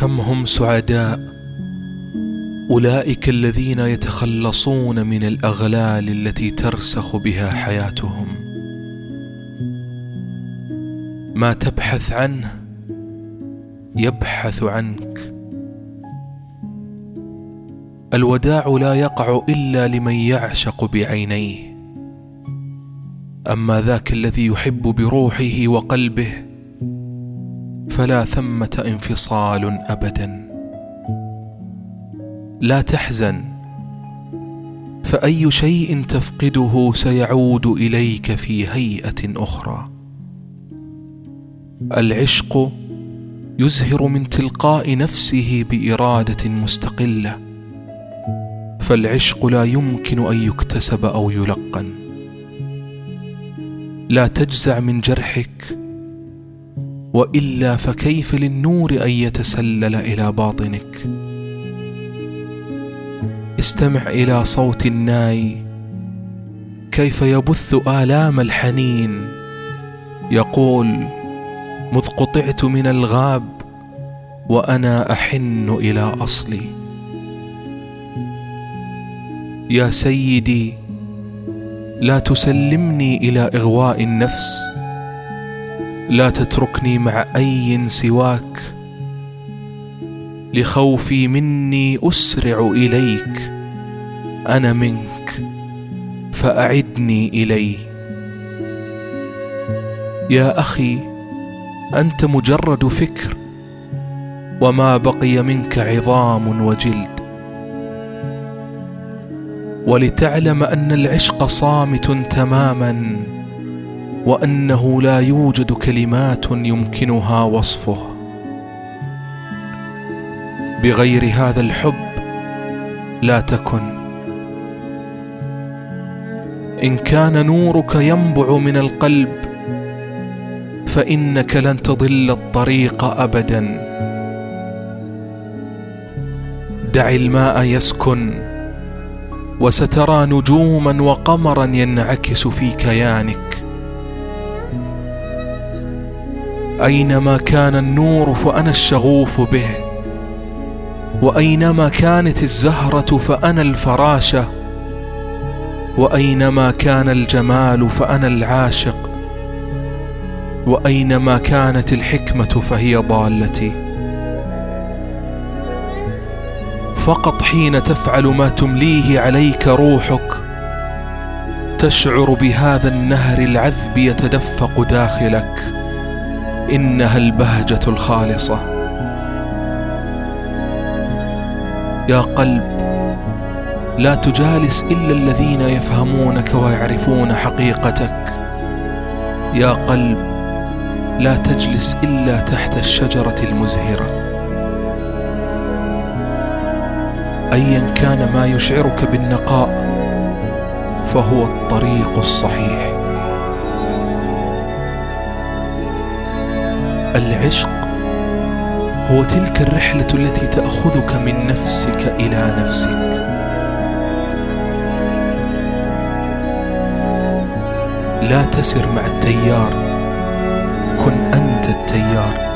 كم هم سعداء. أولئك الذين يتخلصون من الأغلال التي ترسخ بها حياتهم. ما تبحث عنه يبحث عنك. الوداع لا يقع إلا لمن يعشق بعينيه. أما ذاك الذي يحب بروحه وقلبه فلا ثمة انفصال ابدا. لا تحزن فأي شيء تفقده سيعود إليك في هيئة أخرى. العشق يزهر من تلقاء نفسه بإرادة مستقلة فالعشق لا يمكن أن يكتسب أو يلقن. لا تجزع من جرحك وإلا فكيف للنور أن يتسلل إلى باطنك؟ استمع إلى صوت الناي. كيف يبث آلام الحنين؟ يقول مذ قطعت من الغاب وأنا أحن إلى أصلي. يا سيدي لا تسلمني إلى إغواء النفس لا تتركني مع أي سواك. لخوفي مني أسرع إليك. أنا منك فأعدني إلي. يا أخي أنت مجرد فكر وما بقي منك عظام وجلد. ولتعلم أن العشق صامت تماما. وأنه لا يوجد كلمات يمكنها وصفه. بغير هذا الحب لا تكن. إن كان نورك ينبع من القلب فإنك لن تضل الطريق ابدا. دع الماء يسكن وسترى نجوما وقمرا ينعكس في كيانك. أينما كان النور فأنا الشغوف به وأينما كانت الزهرة فأنا الفراشه وأينما كان الجمال فأنا العاشق وأينما كانت الحكمة فهي ضالتي. فقط حين تفعل ما تمليه عليك روحك تشعر بهذا النهر العذب يتدفق داخلك. إنها البهجة الخالصة. يا قلب لا تجالس إلا الذين يفهمونك ويعرفون حقيقتك. يا قلب لا تجلس إلا تحت الشجرة المزهرة. ايا كان ما يشعرك بالنقاء فهو الطريق الصحيح. العشق هو تلك الرحلة التي تأخذك من نفسك إلى نفسك. لا تسر مع التيار كن أنت التيار.